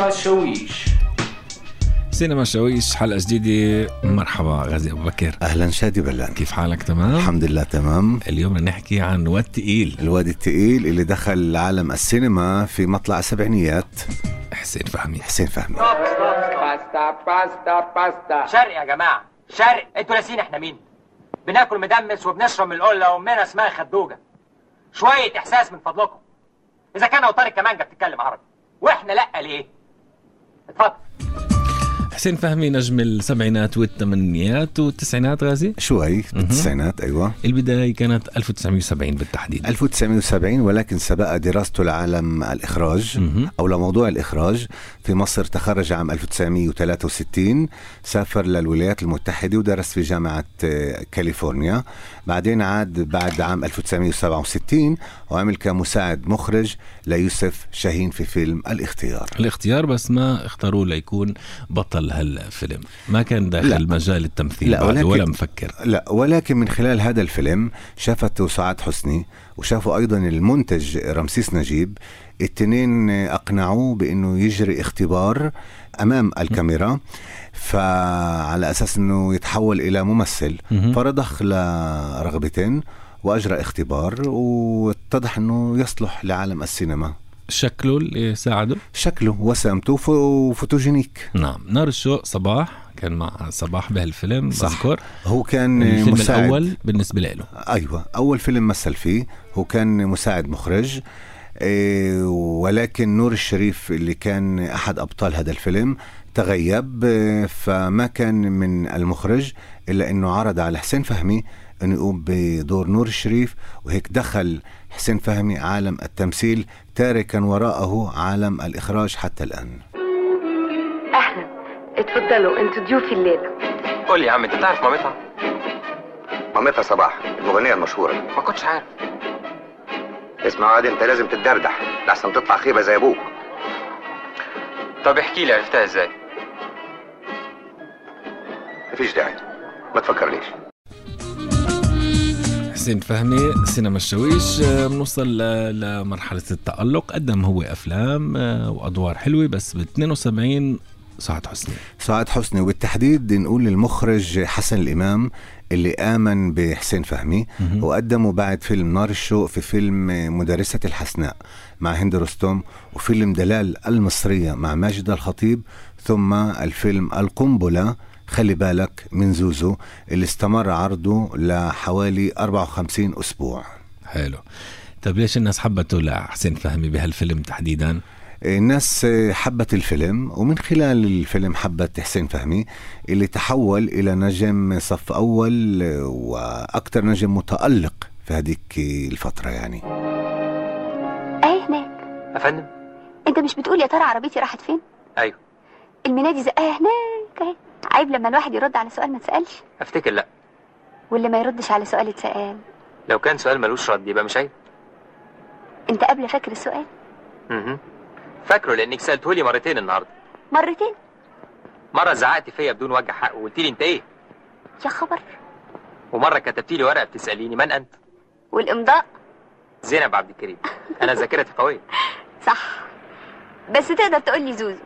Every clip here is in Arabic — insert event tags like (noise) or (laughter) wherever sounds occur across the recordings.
سينما الشاويش سينما الشاويش حلقة جديدة. مرحبا غازي أبو بكر. أهلا شادي بلان. كيف حالك؟ تمام؟ الحمد لله تمام. اليوم بدنا نحكي عن واد تقيل. الواد التقيل اللي دخل عالم السينما في مطلع السبعينيات. حسين فهمي. حسين فهمي. باستا باستا باستا. شرق يا جماعة شرق. أنتوا ناسين إحنا مين. بناكل مدمس وبنشرب من القلة وامنا اسمها خدوجة. شوية إحساس من فضلكم. إذا كان وطارق كمانجا بتتكلم عربي. وإحنا لأ ليه؟ 他 حسين فهمي نجم السبعينات والثمانينات والتسعينات غازي؟ شوي بالتسعينات أيوه. البداية كانت 1970 بالتحديد. 1970 ولكن سبق دراسته لعالم الإخراج مهم. أو لموضوع الإخراج. في مصر تخرج عام 1963 سافر للولايات المتحدة ودرس في جامعة آه، كاليفورنيا. بعدين عاد بعد عام 1967 وعمل كمساعد مخرج ليوسف شاهين في فيلم الاختيار. الاختيار بس ما اختاروه ليكون بطل هالفيلم. ما كان داخل لا. مجال التمثيل لا، ولكن- ولا مفكر. لا ولكن من خلال هذا الفيلم شافته سعاد حسني وشافوا أيضا المنتج رمسيس نجيب. التنين أقنعوه بأنه يجري اختبار أمام الكاميرا فعلى أساس أنه يتحول إلى ممثل. فرضخ لرغبتين وأجرى اختبار واتضح أنه يصلح لعالم السينما. شكله اللي ساعده شكله وسامته وفوتوجينيك. نعم. نار الشوق صباح. كان مع صباح بهالفيلم صح. بذكر هو كان الفيلم مساعد. الأول بالنسبة له. أيوه. أول فيلم مثل فيه. هو كان مساعد مخرج. إيه ولكن نور الشريف اللي كان أحد أبطال هذا الفيلم تغيب. إيه، فما كان من المخرج إلا إنه عرض على حسين فهمي انه يقوم بدور نور الشريف وهيك دخل حسين فهمي عالم التمثيل تاركا وراءه عالم الإخراج حتى الآن. أهلا. اتفضلوا أنتوا ضيوفي الليلة. قول لي يا عم انت تعرف مامتها؟ مامتها صباح المغنية المشهورة. ما كنتش عارف. اسمع عادي انت لازم تتدردح. لحسن تطلع خيبة زي أبوك. طب احكي لي عرفتها إزاي؟ مفيش داعي. ما تفكرنيش حسين فهمي سينما الشويش. آه، بنوصل لمرحلة التألق. قدم هو أفلام آه، وأدوار حلوة بس ب 72 سعد حسني. سعاد حسني. وبالتحديد نقول للمخرج حسن الإمام اللي آمن بحسين فهمي مهم. وقدمه بعد فيلم نار الشوق في فيلم مدرسة الحسناء مع هند رستم وفيلم دلال المصرية مع ماجد الخطيب ثم الفيلم القنبلة خلي بالك من زوزو اللي استمر عرضه لحوالي 54 أسبوع. حلو. طب ليش الناس حبته؟ لحسين فهمي بهالفيلم تحديدا؟ الناس حبت الفيلم ومن خلال الفيلم حبت حسين فهمي اللي تحول إلى نجم صف أول وأكثر نجم متألق في هذيك الفترة يعني. اهي هناك. يا فندم أنت مش بتقول يا ترى عربيتي راحت فين؟ أيوه. المنادي زقاها هناك اهي عيب لما الواحد يرد على سؤال ما اتسالش أفتكر لا. واللي ما يردش على سؤال اتسال لو كان سؤال ملوش رد يبقى مش عيب. انت قبل فاكر السؤال؟ مهم. فاكره لأنك سألته لي مرتين النهارده. مرتين؟ مرة زعقت فيا بدون وجه حق وقلت لي انت إيه؟ يا خبر. ومرة كتبت لي ورقة بتسأليني من أنت؟ والإمضاء؟ زينب عبد الكريم. أنا ذاكرتي قوية. (laughs) صح. بس تقدر تقول لي زوزو.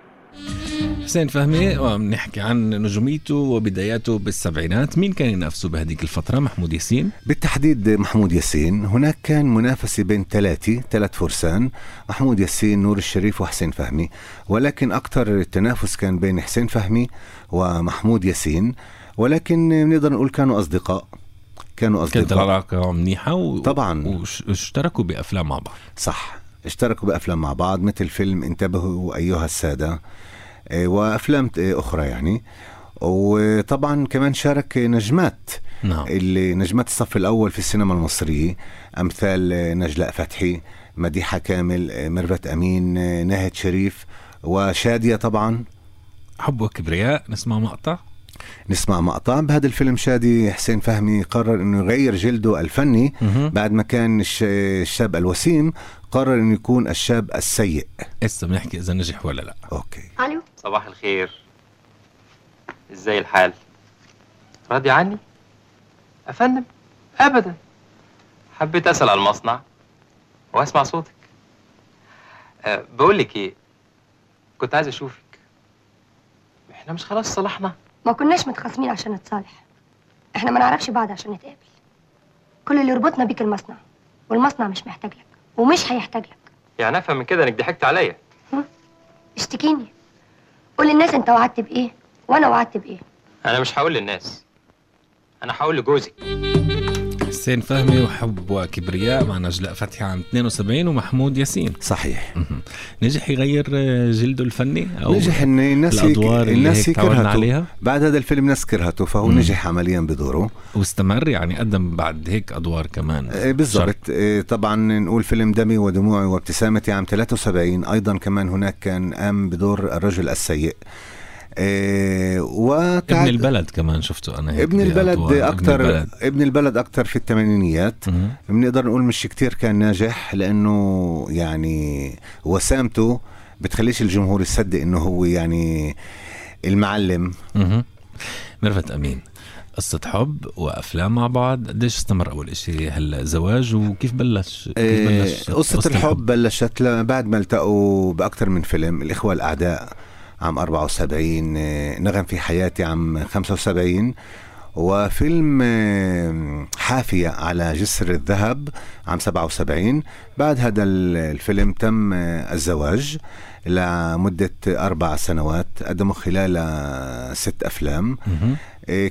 حسين فهمي وبنحكي عن نجوميته وبداياته بالسبعينات. مين كان ينافسه بهذيك الفترة؟ محمود ياسين. بالتحديد محمود ياسين. هناك كان منافسة بين ثلاثة ثلاث فرسان محمود ياسين نور الشريف وحسين فهمي. ولكن أكثر التنافس كان بين حسين فهمي ومحمود ياسين. ولكن بنقدر نقول كانوا أصدقاء. كانوا كانت أصدقاء. العلاقة منيحة و... طبعاً. واشتركوا بأفلام مع بعض. صح. اشتركوا بأفلام مع بعض مثل فيلم انتبهوا أيها السادة إيه، وأفلام إيه، أخرى يعني. وطبعا كمان شارك نجمات نعم. اللي نجمات الصف الأول في السينما المصرية أمثال نجلاء فتحي مديحة كامل ميرفت أمين ناهد شريف وشادية طبعا. حب وكبرياء نسمع مقطع؟ نسمع مقطع. بهذا الفيلم شادي حسين فهمي قرر إنه يغير جلده الفني. بعد ما كان الش- الشاب الوسيم قرر إنه يكون الشاب السيء. هسه بنحكي إذا نجح ولا لا. Okay. ألو. صباح الخير. إزاي الحال؟ راضي عني؟ أفندم؟ ابدا. حبيت أسأل على المصنع وأسمع صوتك. أه بقول لك إيه كنت عايز أشوفك. إحنا مش خلاص صلحنا. ما كناش متخاصمين عشان نتصالح. إحنا ما نعرفش بعض عشان نتقابل. كل اللي يربطنا بيك المصنع والمصنع مش محتاج لك. ومش هيحتاج لك. يعني أفهم من كده إنك ضحكت عليا. اشتكيني. قول للناس أنت وعدت بإيه وأنا وعدت بإيه. أنا مش هقول للناس. أنا هقول لجوزي. حسين فهمي وحب وكبرياء مع نجلاء فتحي عام 72 ومحمود ياسين. صحيح. نجح يغير آه، جلده الفني أو نجح إن الناس الأدوار الناس هيك تعودنا كرهته عليها؟ بعد هذا الفيلم ناس كرهته فهو مم. نجح عمليا بدوره. واستمر يعني قدم بعد هيك أدوار كمان. آه، بالضبط. آه، طبعا نقول فيلم دمي ودموعي وابتسامتي عام 73 أيضا كمان هناك كان قام بدور الرجل السيء. وتع... ابن البلد كمان شفته أنا هيك ابن البلد. أكثر ابن البلد. ابن البلد أكثر في الثمانينيات. بنقدر نقول مش كتير كان ناجح لأنه يعني وسامته بتخليش الجمهور يصدق إنه هو يعني المعلم مهم. ميرفت أمين قصة حب وأفلام مع بعض قديش استمر أول إشي هالزواج وكيف بلش كيف آه، بلش قصة الحب بلشت ل- بعد ما التقوا بأكثر من فيلم الإخوة الأعداء عام 74 آه، نغم في حياتي عام 75 وفيلم آه، حافية على جسر الذهب عام 77 بعد هذا ال- الفيلم تم آه، الزواج لمدة أربع سنوات قدموا خلال ست أفلام.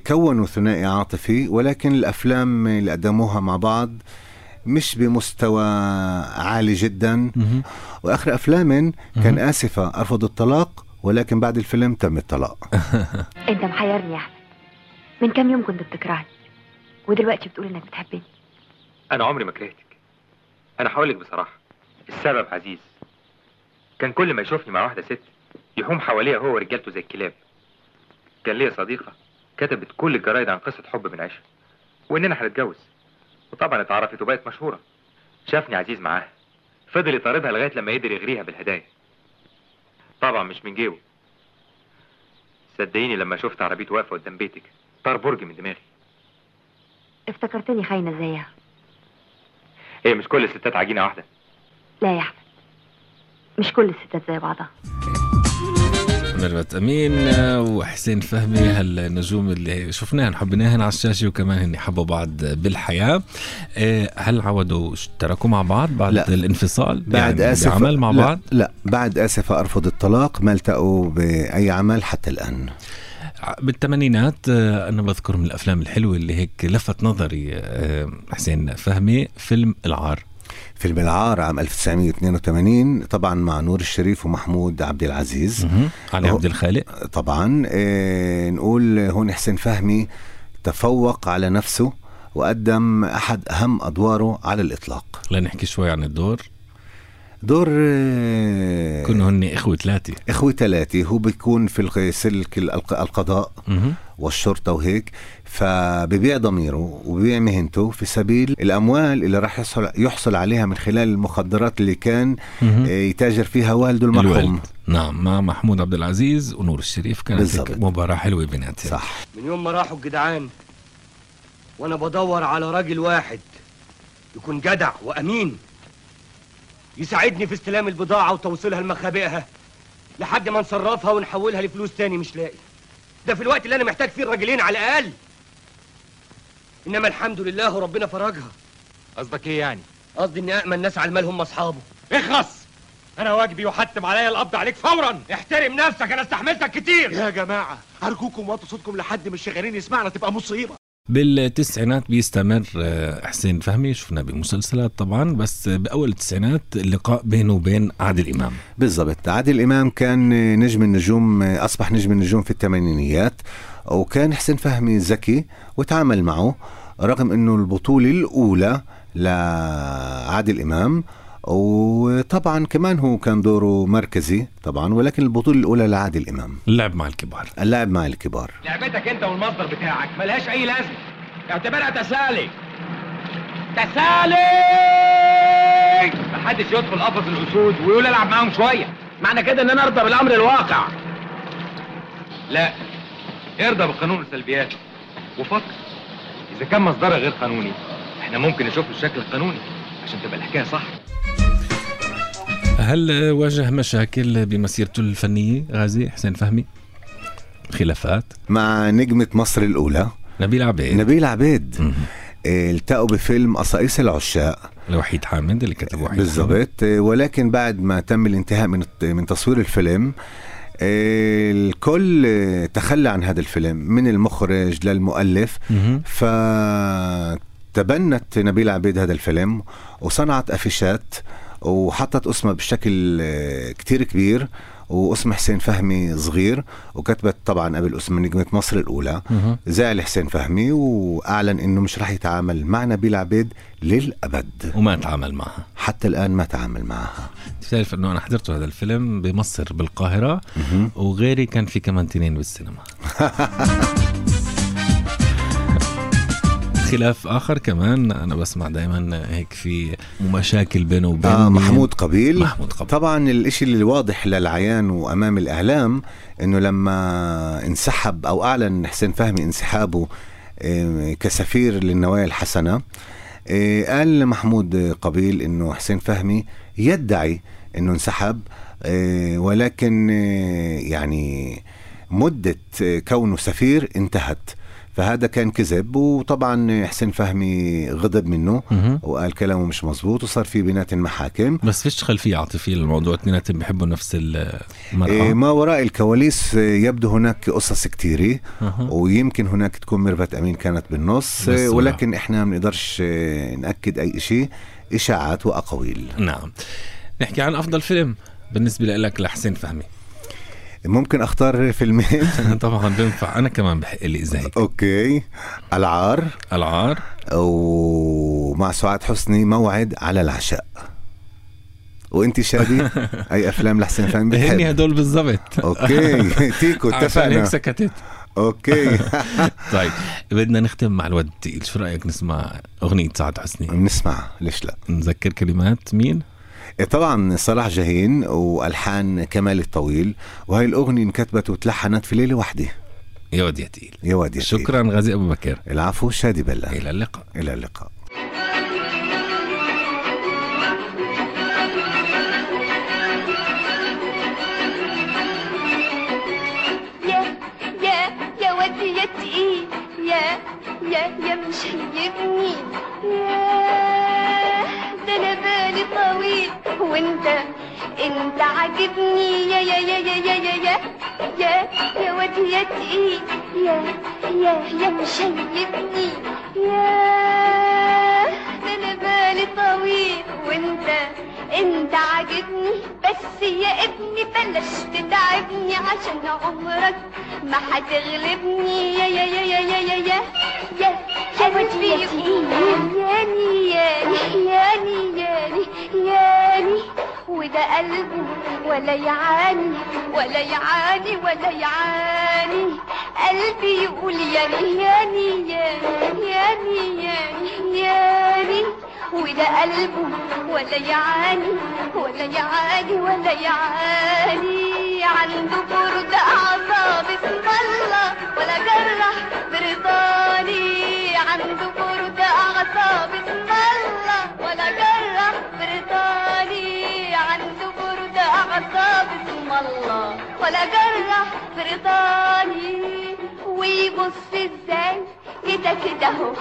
كونوا ثنائي عاطفي ولكن الأفلام اللي قدموها مع بعض مش بمستوى عالي جدا. وآخر أفلام كان. آسفة أرفض الطلاق ولكن بعد الفيلم تم الطلاق. (laughs) انت محيرني يا أحمد. من كام يوم كنت بتكرهني؟ ودلوقتي بتقول إنك بتحبني. أنا عمري ما كرهتك. أنا هقول لك بصراحة السبب عزيز. كان كل ما يشوفني مع واحدة ست يحوم حواليها هو ورجالته زي الكلاب. كان ليا صديقة كتبت كل الجرايد عن قصة حب بنعيشها وإننا هنتجوز. وطبعا اتعرفت وبقت مشهورة. شافني عزيز معاها. فضل يطاردها لغاية لما قدر يغريها بالهدايا. طبعا مش من جيبه. صدقيني لما شفت عربيته واقفة قدام بيتك طار برج من دماغي. افتكرتني خاينة زيها. هي مش كل الستات عجينة واحدة؟ لا يا أحمد مش كل الستات زي بعضها. ميرفت أمين آه، وحسين فهمي هالنجوم اللي شفناهن حبيناهن على الشاشة وكمان هن حبوا بعض بالحياة. آه، هل عودوا اشتركوا مع بعض بعد لا. الانفصال؟ بعد يعني آسف بعمل مع لا بعض؟ لا بعد اسفه أرفض الطلاق ما التقوا بأي عمل حتى الآن. بالثمانينات آه، أنا بذكر من الأفلام الحلوة اللي هيك لفت نظري حسين فهمي فيلم العار. فيلم العار عام 1982 طبعا مع نور الشريف ومحمود عبد العزيز. علي عبد الخالق. طبعا آه، نقول هون حسين فهمي تفوق على نفسه وقدم أحد أهم أدواره على الإطلاق. لنحكي شوي عن الدور. دور آه، كانوا هن إخوة ثلاثة. إخوة ثلاثة. هو بيكون في سلك الق- القضاء مهم. والشرطة وهيك. فببيع ضميره وببيع مهنته في سبيل الأموال اللي راح يحصل, يحصل عليها من خلال المخدرات اللي كان. آه، يتاجر فيها والده المرحوم. الوالد. نعم مع محمود عبد العزيز ونور الشريف. كانت بالضبط. هيك مباراة حلوة بيناتهم. صح. من يوم ما راحوا الجدعان وأنا بدور على راجل واحد يكون جدع وأمين. يساعدني في استلام البضاعة وتوصيلها لمخابئها. لحد ما نصرفها ونحولها لفلوس تاني مش لاقي. ده في الوقت اللي أنا محتاج فيه الراجلين على الأقل. إنما الحمد لله ربنا فرجها. قصدك إيه يعني؟ قصدي ان امن الناس على المال هم أصحابه. اخلص! أنا واجبي وحتم عليا القبض عليك فورا! احترم نفسك أنا استحملتك كتير. يا جماعة أرجوكم وطوا صوتكم لحد من الشغالين يسمعنا تبقى مصيبة. بالتسعينات بيستمر آه، حسين فهمي شفنا بمسلسلات طبعا بس بأول التسعينات اللقاء بينه وبين عادل إمام. بالضبط. عادل إمام كان نجم النجوم أصبح نجم النجوم في الثمانينيات وكان حسين فهمي ذكي وتعامل معه رغم أنه البطولة الأولى لعادل إمام وطبعا كمان هو كان دوره مركزي طبعا ولكن البطولة الأولى لعادل إمام. اللعب مع الكبار. اللعب مع الكبار. لعبتك أنت والمصدر بتاعك ملهاش أي لازمة. اعتبرها تسالي. تسالي! محدش يدخل قفص الأسود ويقول ألعب معاهم شوية. معنى كده إن أنا أرضى بالأمر الواقع. لا ارضى بقانون السلبيات. وفكر. إذا كان مصدرها غير قانوني إحنا ممكن نشوف الشكل القانوني عشان تبقى الحكاية صح. هل واجه مشاكل بمسيرته الفنية غازي حسين فهمي؟ خلافات؟ مع نجمة مصر الأولى. نبيل عبيد. نبيل عبيد. آه، التقوا بفيلم قصائص العشاق لوحيد حامد اللي كتب وحيد. بالضبط. آه، ولكن بعد ما تم الانتهاء من من تصوير الفيلم آه، الكل تخلى عن هذا الفيلم. من المخرج للمؤلف. مهم. فتبنت نبيل عبيد هذا الفيلم وصنعت أفيشات. وحطت اسمها بشكل آه، كتير كبير واسم حسين فهمي صغير وكتبت طبعا قبل اسم نجمة مصر الأولى. زعل حسين فهمي وأعلن إنه مش راح يتعامل مع نبيل عبيد للأبد. وما تعامل معها. حتى الآن ما تعامل معها. بتعرف إنه أنا حضرت هذا الفيلم بمصر بالقاهرة. وغيري كان في كمان تنين بالسينما. (laughs) خلاف آخر كمان. أنا بسمع دائما هيك في مشاكل بينه وبين آه؟ محمود قبيل. محمود قبيل. طبعا الإشي اللي واضح للعيان وأمام الإعلام إنه لما انسحب أو أعلن حسين فهمي انسحابه آه، كسفير للنوايا الحسنة آه، قال محمود قبيل إنه حسين فهمي يدعي إنه انسحب آه، ولكن يعني مدة كونه سفير انتهت. فهذا كان كذب وطبعا حسين فهمي غضب منه. وقال كلامه مش مزبوط وصار في بينات المحاكم بس فيش خلفية عاطفية للموضوع اثنيناتهم بيحبوا نفس إيه المرأة ما وراء الكواليس يبدو هناك قصص كتيرة أها. ويمكن هناك تكون ميرفت أمين كانت بالنص. ولكن إحنا ما بنقدرش نأكد أي شيء إشاعات وأقاويل نعم نحكي عن أفضل فيلم بالنسبة لك لحسين فهمي ممكن أختار فيلمين؟ (laughs) طبعا بينفع. أنا كمان بحق لي إذا هيك. Okay. العار. العار. ومع سعاد حسني موعد على العشاء. وانت شادي؟ (laughs) أي أفلام لحسين فهمي هني بتحب هدول بالضبط. Okay. (laughs) تيكو عشان هيك اتفقنا سكتت. Okay. طيب بدنا نختم مع الواد التقيل. شو رأيك نسمع أغنية سعاد حسني؟ بنسمع ليش لا؟ نذكر كلمات. مين؟ طبعا صلاح جاهين وألحان كمال الطويل وهي الأغنية انكتبت وتلحنت في ليلة واحدة. يا ود يا تقيل. يا واد يا. شكرا غازي أبو بكر. العفو شادي بلا إلى اللقاء. إلى اللقاء. يا يا يا ودي يا تقيل. يا. وانت انت عاجبني يا يا يا يا يا يا يا يا يا يا تقيل يا يا يا مشيبني يا ده أنا بالي طويل وانت انت عاجبني بس يا ابني بلاش تتعبني عشان عمرك ما هتغلبني يا يا يا يا يا يا يا يا يا ودي يا ياني ياني ياني ياني ياني وده قلبه ولا يعاني ولا يعاني ولا يعاني. قلبي يقول ياني ياني ياني ياني ياني ياني. وده قلبه ولا يعاني ولا يعاني ولا يعاني. عنده برد أعصاب اسم الله ولا جرح برضاني عنده الله. ولا جرح برضاني ويبص إزاي كده كده اهو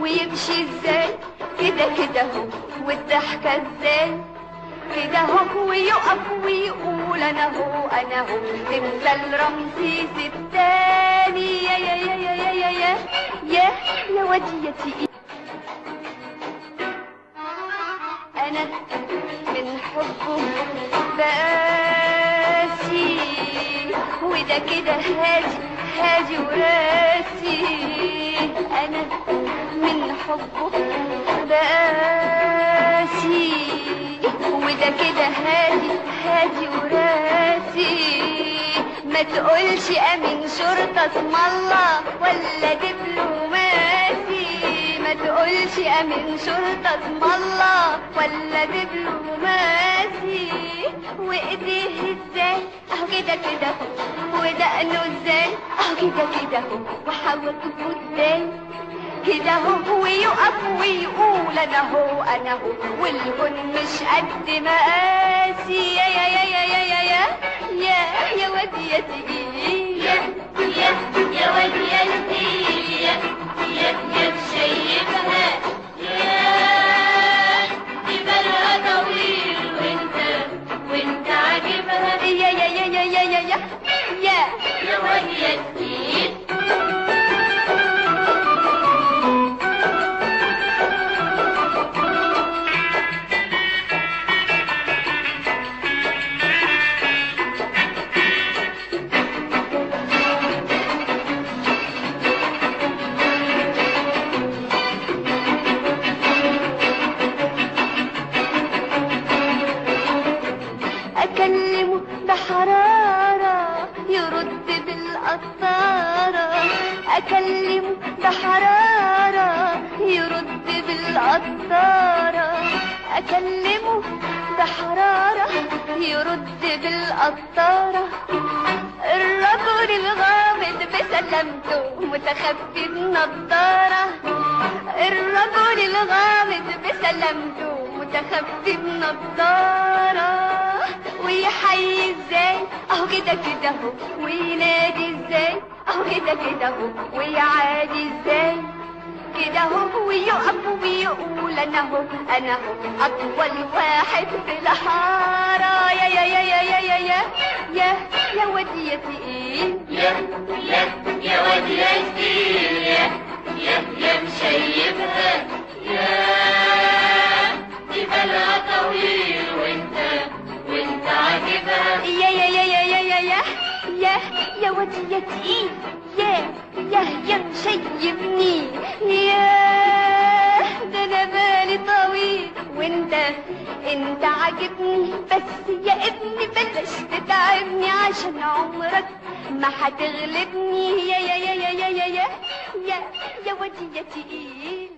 ويمشي إزاي كده كده اهو والضحكة إزاي كده اهو ويقف ويقول أنا هو أنا هو. تمثال رمسيس التاني يا يا يا يا يا يا يا. يا يا وديتي. أنا من حبه بقاسي وده كده هادي هادي وراسي. أنا من حبه بقاسي وده كده هادي هادي وراسي. ما تقولش أمين شرطة اسم الله ولا دبلوماسي ما تقولش امين شرطة اسم الله ولا دبلوماسي وايديه إزاي أهو كده كده. اهو ودقنه إزاي أهو كده كده. اهو وحواجبه إزاي كده هو ويقف ويقول أنا هو أنا هو. والكون مش قد مقاسي يا يا يا يا يا يا يا يا يا واد يا تقيل بالقطارة الرجل الغامض بسلامته متخفي بنضارة الرجل الغامض بسلامته متخفي بنضارة ويحيي إزاي؟ أهو كده كده أهو. وينادي إزاي؟ أهو كده كده أهو. ويعادي إزاي؟ كده اهو ويقف ويقول أنا هو أنا هو اطول واحد في الحارة يا يا يا يا يا يا يا يا يا ودي يا تقيل يا يا يا ودي يا تقيل يا يا يا مشيبها يا دي بالها طويل وانت وانت عاجبها يا يا يا يا يا يا يا يا يا ودي يا تقيل يا يا يا مشيبني يا ده أنا بالي طويل وانت انت عاجبني بس يا ابني بلاش تتعبني عشان عمرك ما هتغلبني يا يا يا يا يا يا يا يا ودي يا تقيل